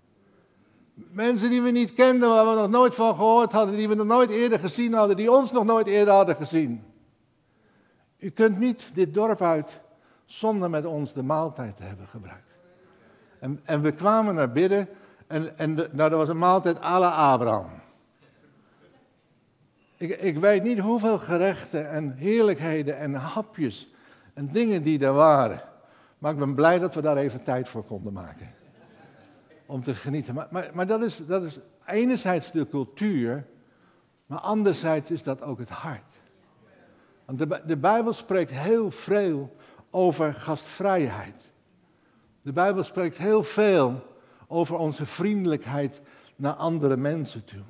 Mensen die we niet kenden, waar we nog nooit van gehoord hadden, die we nog nooit eerder gezien hadden, die ons nog nooit eerder hadden gezien. U kunt niet dit dorp uit zonder met ons de maaltijd te hebben gebruikt. En, en we kwamen naar binnen en, en nou, dat was een maaltijd à la Abraham. Ik, ik weet niet hoeveel gerechten en heerlijkheden en hapjes en dingen die er waren. Maar ik ben blij dat we daar even tijd voor konden maken. Om te genieten. Maar, maar, maar dat, is, dat is enerzijds de cultuur, maar anderzijds is dat ook het hart. Want de, de Bijbel spreekt heel veel over gastvrijheid. De Bijbel spreekt heel veel over onze vriendelijkheid naar andere mensen toe.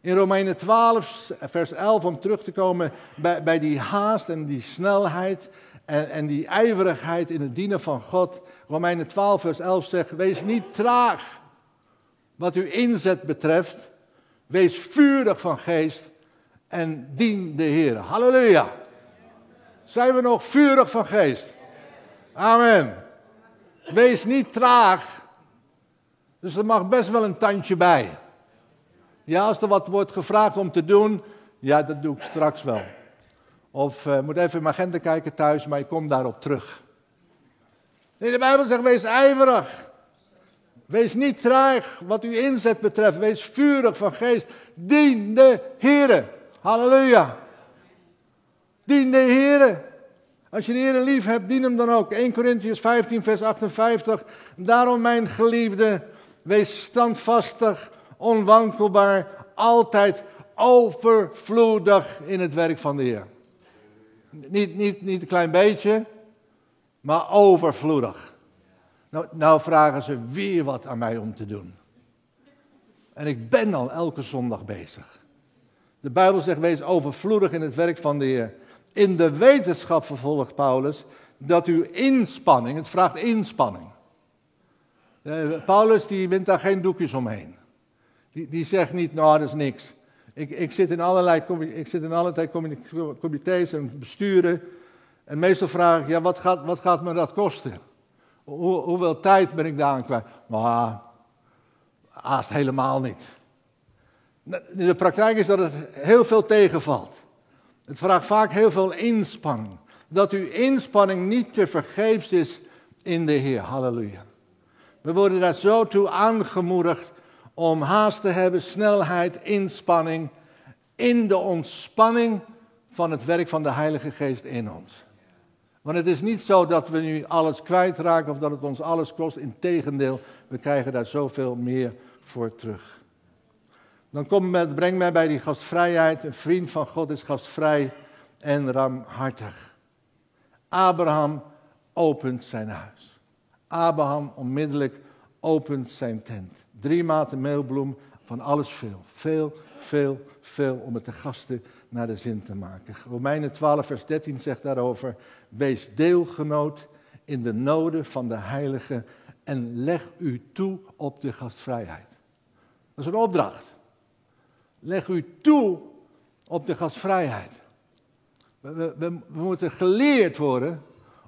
In Romeinen 12, vers 11, om terug te komen bij, bij die haast en die snelheid en, en die ijverigheid in het dienen van God. Romeinen 12, vers 11 zegt: Wees niet traag wat uw inzet betreft. Wees vurig van geest en dien de Heer. Halleluja. Zijn we nog vurig van geest? Amen. Wees niet traag. Dus er mag best wel een tandje bij. Ja, als er wat wordt gevraagd om te doen, ja, dat doe ik straks wel. Of uh, moet even in mijn agenda kijken thuis, maar ik kom daarop terug. Nee, de Bijbel zegt, wees ijverig. Wees niet traag wat uw inzet betreft. Wees vurig van geest. Dien de Heer. Halleluja. Dien de Heer. Als je de Heer lief hebt, dien hem dan ook. 1 Corinthians 15, vers 58. Daarom, mijn geliefde, wees standvastig, onwankelbaar, altijd overvloedig in het werk van de Heer. Niet, niet, niet een klein beetje, maar overvloedig. Nou, nou vragen ze weer wat aan mij om te doen. En ik ben al elke zondag bezig. De Bijbel zegt, wees overvloedig in het werk van de Heer. In de wetenschap, vervolgt Paulus, dat uw inspanning, het vraagt inspanning. Eh, Paulus die wint daar geen doekjes omheen. Die, die zegt niet, nou dat is niks. Ik, ik, zit in allerlei, ik zit in allerlei comité's en besturen. En meestal vraag ik, ja, wat gaat, wat gaat me dat kosten? Hoe, hoeveel tijd ben ik daar aan kwijt? Nou, haast helemaal niet. De praktijk is dat het heel veel tegenvalt. Het vraagt vaak heel veel inspanning. Dat uw inspanning niet te vergeefs is in de Heer. Halleluja. We worden daar zo toe aangemoedigd om haast te hebben, snelheid, inspanning, in de ontspanning van het werk van de Heilige Geest in ons. Want het is niet zo dat we nu alles kwijtraken of dat het ons alles kost. Integendeel, we krijgen daar zoveel meer voor terug. Dan kom met, breng mij bij die gastvrijheid. Een vriend van God is gastvrij en ramhartig. Abraham opent zijn huis. Abraham onmiddellijk opent zijn tent. Drie maten meelbloem, Van alles veel. Veel, veel, veel om het de gasten naar de zin te maken. Romeinen 12, vers 13 zegt daarover: Wees deelgenoot in de noden van de heiligen en leg u toe op de gastvrijheid. Dat is een opdracht. Leg u toe op de gastvrijheid. We, moeten geleerd worden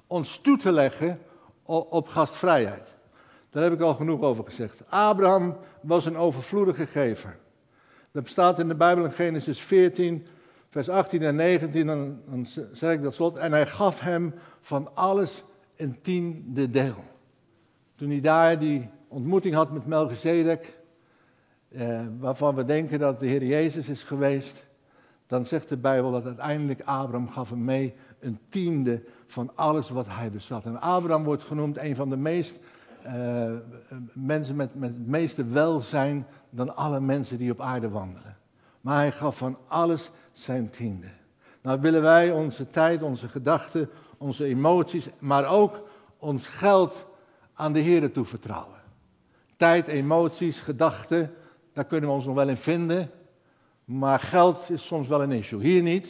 ons toe te leggen op, op gastvrijheid. Daar heb ik al genoeg over gezegd. Abraham was een overvloedige gever. Dat staat in de Bijbel in Genesis 14, vers 18 en 19. Dan, dan zeg ik dat slot. En hij gaf hem van alles een tiende deel. Toen hij daar die ontmoeting had met Melchizedek, eh, waarvan we denken dat de Heer Jezus is geweest, dan zegt de Bijbel dat uiteindelijk Abraham gaf hem mee een tiende van alles wat hij bezat. En Abraham wordt genoemd een van de meest uh, mensen met, met het meeste welzijn dan alle mensen die op aarde wandelen. Maar hij gaf van alles zijn tiende. Nou willen wij onze tijd, onze gedachten, onze emoties, maar ook ons geld aan de Heer toevertrouwen. Tijd, emoties, gedachten, daar kunnen we ons nog wel in vinden. Maar geld is soms wel een issue. Hier niet,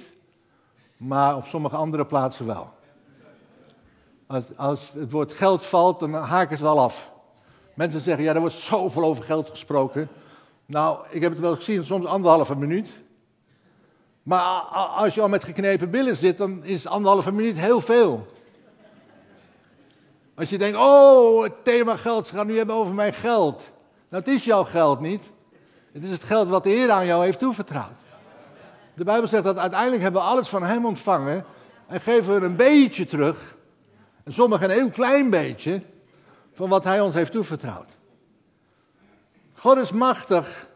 maar op sommige andere plaatsen wel. Als, als het woord geld valt, dan haken ze wel af. Mensen zeggen, ja, er wordt zoveel over geld gesproken. Nou, ik heb het wel gezien, soms anderhalve minuut. Maar als je al met geknepen billen zit, dan is anderhalve minuut heel veel. Als je denkt, oh, het thema geld, ze gaan nu hebben over mijn geld. Nou, het is jouw geld niet. Het is het geld wat de Heer aan jou heeft toevertrouwd. De Bijbel zegt dat uiteindelijk hebben we alles van Hem ontvangen en geven we een beetje terug. En sommigen een heel klein beetje van wat Hij ons heeft toevertrouwd. God is machtig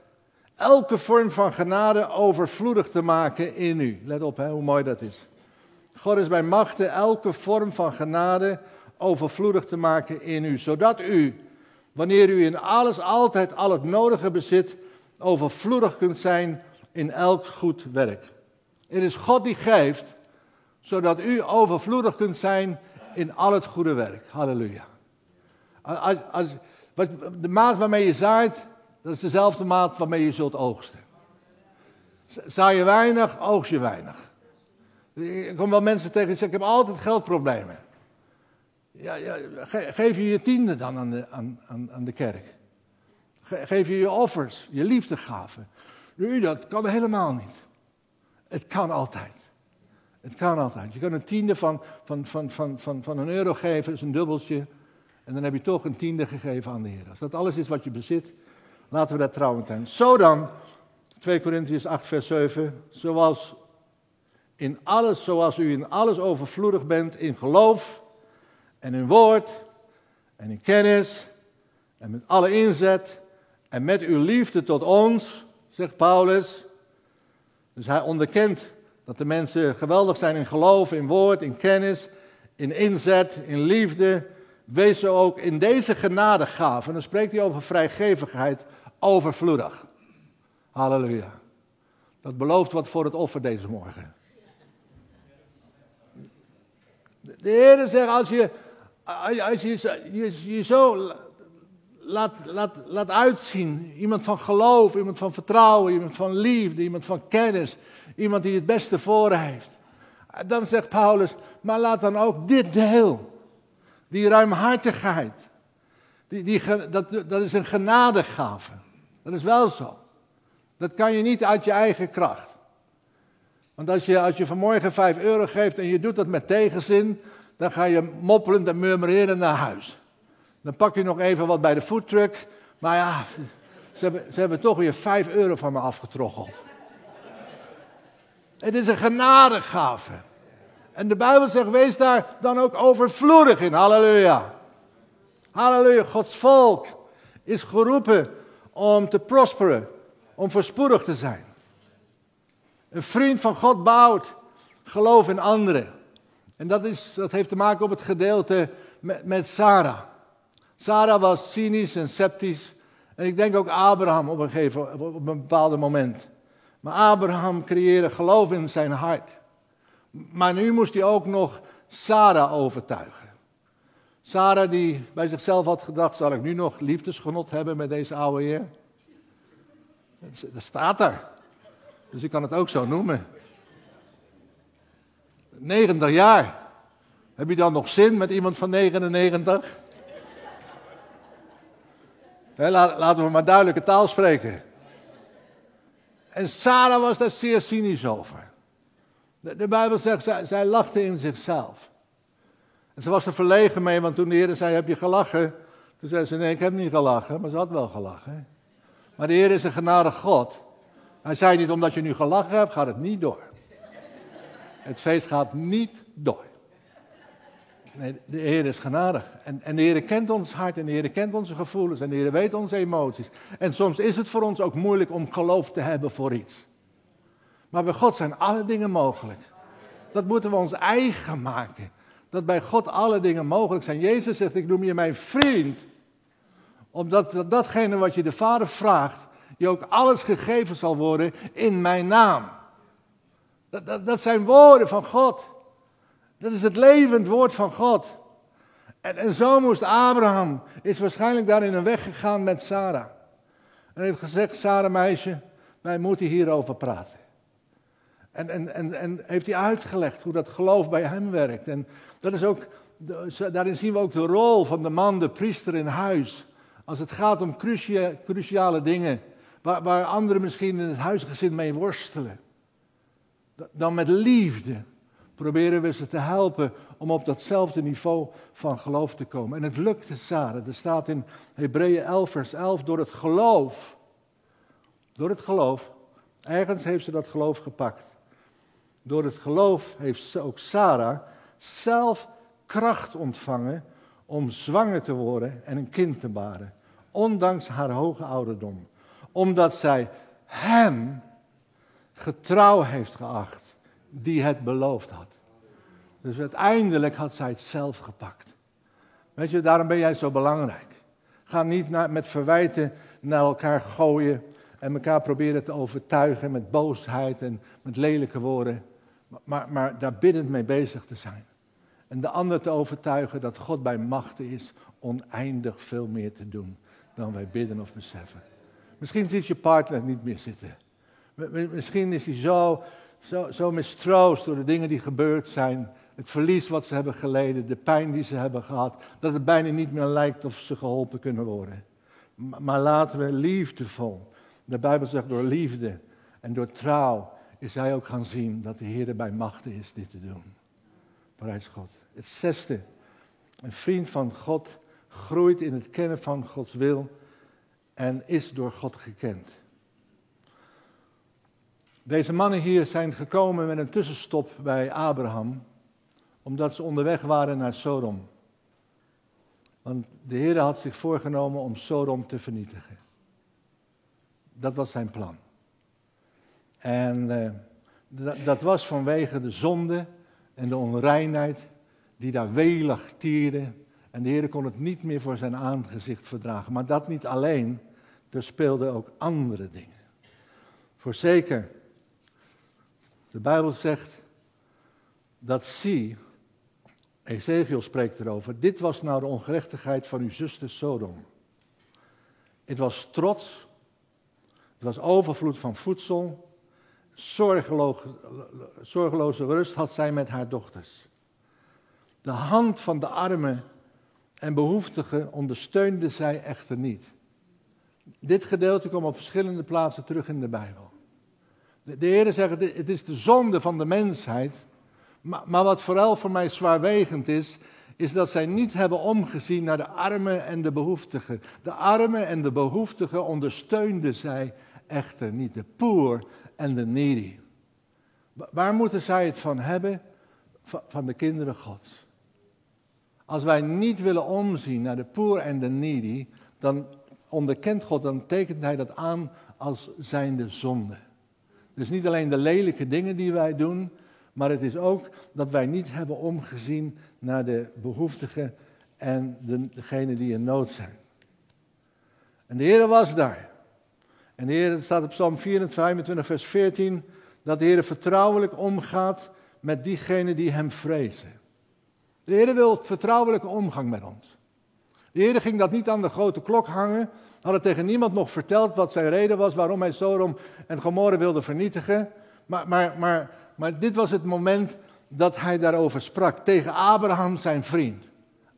elke vorm van genade overvloedig te maken in u. Let op hè, hoe mooi dat is. God is bij machten elke vorm van genade overvloedig te maken in u, zodat u, wanneer u in alles altijd al het nodige bezit, overvloedig kunt zijn in elk goed werk. Het is God die geeft, zodat u overvloedig kunt zijn in al het goede werk. Halleluja. Als, als, de maat waarmee je zaait, dat is dezelfde maat waarmee je zult oogsten. Zaai je weinig, oogst je weinig. Ik kom wel mensen tegen die zeggen, ik heb altijd geldproblemen. Ja, ja, geef je je tiende dan aan de, aan, aan de kerk. Geef je je offers, je liefdegaven. Nu, dat kan helemaal niet. Het kan altijd. Het kan altijd. Je kan een tiende van, van, van, van, van, van een euro geven, dat is een dubbeltje. En dan heb je toch een tiende gegeven aan de Heer. Als dat alles is wat je bezit, laten we dat trouwens zijn. Zo dan, 2 Korintiërs 8, vers 7. Zoals in alles, zoals u in alles overvloedig bent, in geloof en in woord en in kennis en met alle inzet en met uw liefde tot ons, zegt Paulus. Dus hij onderkent dat de mensen geweldig zijn in geloof, in woord, in kennis, in inzet, in liefde. Wees ze ook in deze genadegaven, dan spreekt hij over vrijgevigheid, overvloedig. Halleluja. Dat belooft wat voor het offer deze morgen. De Heer zegt, als je, als je zo laat, laat, laat uitzien. Iemand van geloof, iemand van vertrouwen, iemand van liefde, iemand van kennis. Iemand die het beste voor heeft. Dan zegt Paulus, maar laat dan ook dit deel. Die ruimhartigheid. Die, die, dat, dat is een genadegave. Dat is wel zo. Dat kan je niet uit je eigen kracht. Want als je, als je vanmorgen 5 euro geeft en je doet dat met tegenzin, dan ga je moppelend en murmureren naar huis. Dan pak je nog even wat bij de foodtruck. Maar ja, ze hebben, ze hebben toch weer 5 euro van me afgetroggeld. Het is een genadegave. En de Bijbel zegt, wees daar dan ook overvloedig in. Halleluja. Halleluja. Gods volk is geroepen om te prosperen, om voorspoedig te zijn. Een vriend van God bouwt geloof in anderen. En dat, is, dat heeft te maken op het gedeelte met, met Sarah. Sarah was cynisch en sceptisch. En ik denk ook Abraham op een, gegeven, op een bepaald moment. Maar Abraham creëerde geloof in zijn hart. Maar nu moest hij ook nog Sarah overtuigen. Sarah die bij zichzelf had gedacht, zal ik nu nog liefdesgenot hebben met deze oude heer? Dat staat daar. Dus ik kan het ook zo noemen. 90 jaar. Heb je dan nog zin met iemand van 99? Laten we maar duidelijke taal spreken. En Sarah was daar zeer cynisch over. De, Bijbel zegt, zij, zij, lachte in zichzelf. En ze was er verlegen mee, want toen de Heer zei, heb je gelachen? Toen zei ze, nee, ik heb niet gelachen, maar ze had wel gelachen. Maar de Heer is een genadig God. Hij zei niet, omdat je nu gelachen hebt, gaat het niet door. Het feest gaat niet door. Nee, de Heer is genadig. En, en de Heer kent ons hart en de Heer kent onze gevoelens en de Heer weet onze emoties. En soms is het voor ons ook moeilijk om geloof te hebben voor iets. Maar bij God zijn alle dingen mogelijk. Dat moeten we ons eigen maken. Dat bij God alle dingen mogelijk zijn. Jezus zegt, ik noem je mijn vriend. Omdat dat, datgene wat je de Vader vraagt, je ook alles gegeven zal worden in mijn naam. Dat, dat, dat zijn woorden van God. Dat is het levend woord van God. En, en zo moest Abraham, is waarschijnlijk daarin een weg gegaan met Sarah. En heeft gezegd, Sarah meisje, wij moeten hierover praten. En, en, en, en heeft hij uitgelegd hoe dat geloof bij hem werkt. En dat is ook, daarin zien we ook de rol van de man, de priester in huis. Als het gaat om cruciale dingen, waar, waar anderen misschien in het huisgezin mee worstelen. Dan met liefde proberen we ze te helpen om op datzelfde niveau van geloof te komen. En het lukte Sarah. Er staat in Hebreeën 11, vers 11, door het geloof, door het geloof, ergens heeft ze dat geloof gepakt. Door het geloof heeft ook Sarah zelf kracht ontvangen om zwanger te worden en een kind te baren, ondanks haar hoge ouderdom, omdat zij hem getrouw heeft geacht die het beloofd had. Dus uiteindelijk had zij het zelf gepakt. Weet je, daarom ben jij zo belangrijk. Ga niet met verwijten naar elkaar gooien en elkaar proberen te overtuigen met boosheid en met lelijke woorden. Maar, maar daar biddend mee bezig te zijn. En de ander te overtuigen dat God bij machten is oneindig veel meer te doen dan wij bidden of beseffen. Misschien ziet je partner niet meer zitten. Misschien is hij zo zo, zo mistroost door de dingen die gebeurd zijn. Het verlies wat ze hebben geleden, de pijn die ze hebben gehad. Dat het bijna niet meer lijkt of ze geholpen kunnen worden. Maar laten we liefdevol. De Bijbel zegt door liefde en door trouw is hij ook gaan zien dat de Heer bij machten is dit te doen. Prijs God. Het zesde. Een vriend van God groeit in het kennen van Gods wil en is door God gekend. Deze mannen hier zijn gekomen met een tussenstop bij Abraham, omdat ze onderweg waren naar Sodom. Want de Heer had zich voorgenomen om Sodom te vernietigen. Dat was zijn plan. En uh, dat was vanwege de zonde en de onreinheid die daar welig tierde. En de Heer kon het niet meer voor zijn aangezicht verdragen. Maar dat niet alleen, er speelden ook andere dingen. Voorzeker de Bijbel zegt dat zie, Ezekiel spreekt erover, dit was nou de ongerechtigheid van uw zuster Sodom. Het was trots, het was overvloed van voedsel, zorgeloze, zorgeloze rust had zij met haar dochters. De hand van de armen en behoeftigen ondersteunde zij echter niet. Dit gedeelte komt op verschillende plaatsen terug in de Bijbel. De Heer zegt, het is de zonde van de mensheid. Maar, maar wat vooral voor mij zwaarwegend is, is dat zij niet hebben omgezien naar de armen en de behoeftigen. De armen en de behoeftigen ondersteunden zij echter niet. De poor en de needy. Waar moeten zij het van hebben? Van de kinderen Gods. Als wij niet willen omzien naar de poor en de needy, dan onderkent God, dan tekent hij dat aan als zijnde zonde. Dus niet alleen de lelijke dingen die wij doen, maar het is ook dat wij niet hebben omgezien naar de behoeftigen en degenen die in nood zijn. En de Heer was daar. En de Heer, het staat op Psalm 24, vers 14, dat de Heer vertrouwelijk omgaat met diegenen die Hem vrezen. De Heer wil vertrouwelijke omgang met ons. De Heer ging dat niet aan de grote klok hangen Hadden tegen niemand nog verteld wat zijn reden was waarom hij Sodom en Gomorra wilde vernietigen. Maar, maar, maar, maar dit was het moment dat hij daarover sprak. Tegen Abraham, zijn vriend.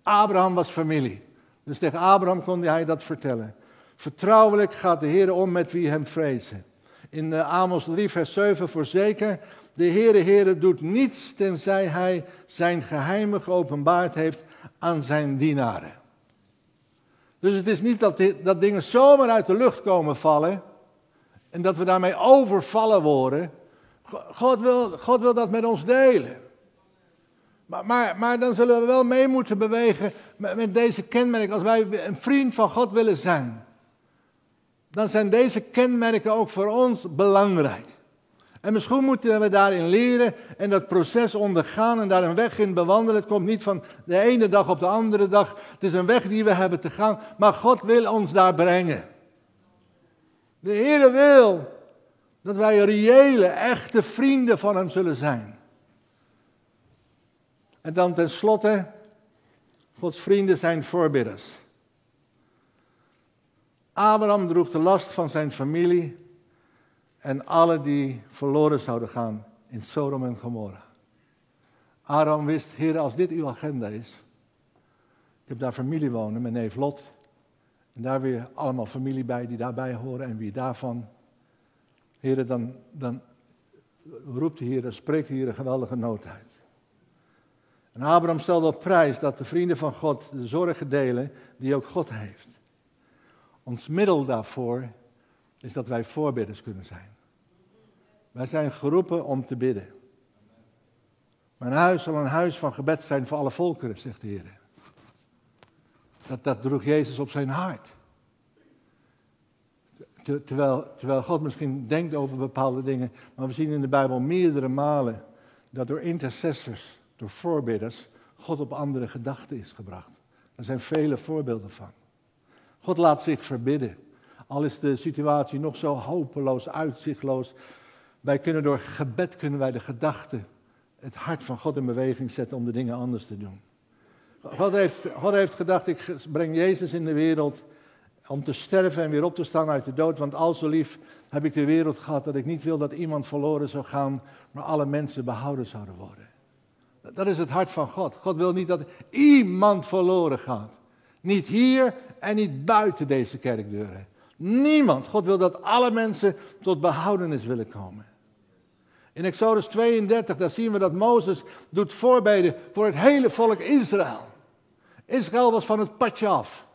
Abraham was familie. Dus tegen Abraham kon hij dat vertellen. Vertrouwelijk gaat de Heer om met wie hem vrezen. In eh, Amos 3, vers 7 voorzeker. De Heere Heere doet niets tenzij hij zijn geheimen geopenbaard heeft aan zijn dienaren. Dus het is niet dat, dat dingen zomaar uit de lucht komen vallen en dat we daarmee overvallen worden. God wil, God wil dat met ons delen. Maar, maar, maar dan zullen we wel mee moeten bewegen met, met deze kenmerken. Als wij een vriend van God willen zijn, dan zijn deze kenmerken ook voor ons belangrijk. En misschien moeten we daarin leren en dat proces ondergaan en daar een weg in bewandelen. Het komt niet van de ene dag op de andere dag. Het is een weg die we hebben te gaan, maar God wil ons daar brengen. De Heer wil dat wij reële, echte vrienden van Hem zullen zijn. En dan tenslotte, Gods vrienden zijn voorbidders. Abraham droeg de last van zijn familie en alle die verloren zouden gaan in Sodom en Gomorra. Abraham wist, Heer, als dit uw agenda is, ik heb daar familie wonen, mijn neef Lot, en daar weer allemaal familie bij die daarbij horen en wie daarvan. Heer, dan, dan roept de Heer, spreekt de Heer een geweldige nood uit. En Abraham stelde op prijs dat de vrienden van God de zorgen delen die ook God heeft. Ons middel daarvoor is dat wij voorbidders kunnen zijn. Wij zijn geroepen om te bidden. Mijn huis zal een huis van gebed zijn voor alle volkeren, zegt de Heer. Dat, droeg Jezus op zijn hart. Terwijl, terwijl God misschien denkt over bepaalde dingen, maar we zien in de Bijbel meerdere malen dat door intercessors, door voorbidders, God op andere gedachten is gebracht. Er zijn vele voorbeelden van. God laat zich verbidden. Al is de situatie nog zo hopeloos, uitzichtloos. Wij kunnen door gebed kunnen wij de gedachten, het hart van God in beweging zetten om de dingen anders te doen. God heeft, God heeft gedacht, ik breng Jezus in de wereld om te sterven en weer op te staan uit de dood. Want al zo lief heb ik de wereld gehad dat ik niet wil dat iemand verloren zou gaan, maar alle mensen behouden zouden worden. Dat is het hart van God. God wil niet dat iemand verloren gaat. Niet hier en niet buiten deze kerkdeuren. Niemand. God wil dat alle mensen tot behoudenis willen komen. In Exodus 32, daar zien we dat Mozes doet voorbeden voor het hele volk Israël. Israël was van het padje af.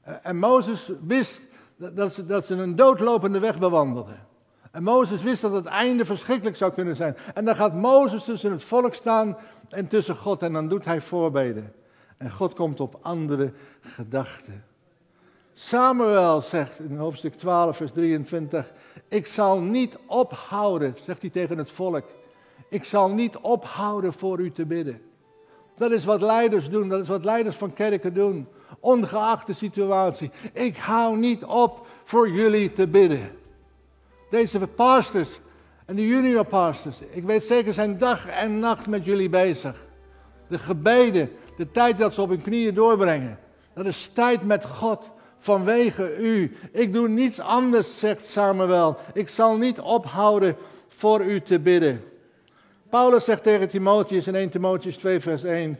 Eh, en Mozes wist dat ze, dat ze een doodlopende weg bewandelden. En Mozes wist dat het einde verschrikkelijk zou kunnen zijn. En dan gaat Mozes tussen het volk staan en tussen God en dan doet hij voorbeden. En God komt op andere gedachten. Samuel zegt in hoofdstuk 12, vers 23, ik zal niet ophouden, zegt hij tegen het volk, ik zal niet ophouden voor u te bidden. Dat is wat leiders doen, dat is wat leiders van kerken doen, ongeacht de situatie. Ik hou niet op voor jullie te bidden. Deze pastors en de junior pastors, ik weet zeker, zijn dag en nacht met jullie bezig. De gebeden, de tijd dat ze op hun knieën doorbrengen, dat is tijd met God vanwege u. Ik doe niets anders, zegt Samuel. Ik zal niet ophouden voor u te bidden. Paulus zegt tegen Timotheus in 1 Timotheus 2 vers 1.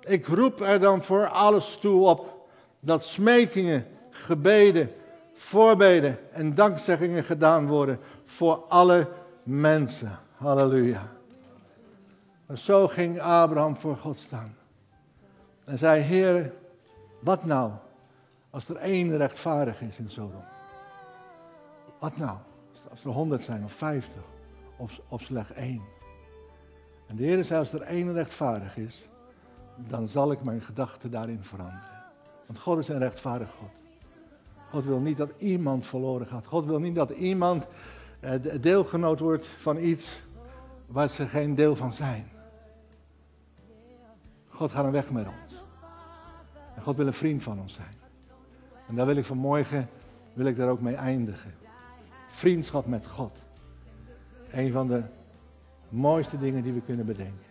Ik roep er dan voor alles toe op dat smekingen, gebeden, voorbeden en dankzeggingen gedaan worden voor alle mensen. Halleluja. En zo ging Abraham voor God staan. En zei, Heer, wat nou als er één rechtvaardig is in Sodom? Wat nou als er honderd zijn of vijftig of, of slechts één? En de Heer zei, als er één rechtvaardig is, dan zal ik mijn gedachten daarin veranderen. Want God is een rechtvaardig God. God wil niet dat iemand verloren gaat. God wil niet dat iemand eh, deelgenoot wordt van iets waar ze geen deel van zijn. God gaat een weg met ons. En God wil een vriend van ons zijn. En daar wil ik vanmorgen, wil ik daar ook mee eindigen. Vriendschap met God. Een van de mooiste dingen die we kunnen bedenken.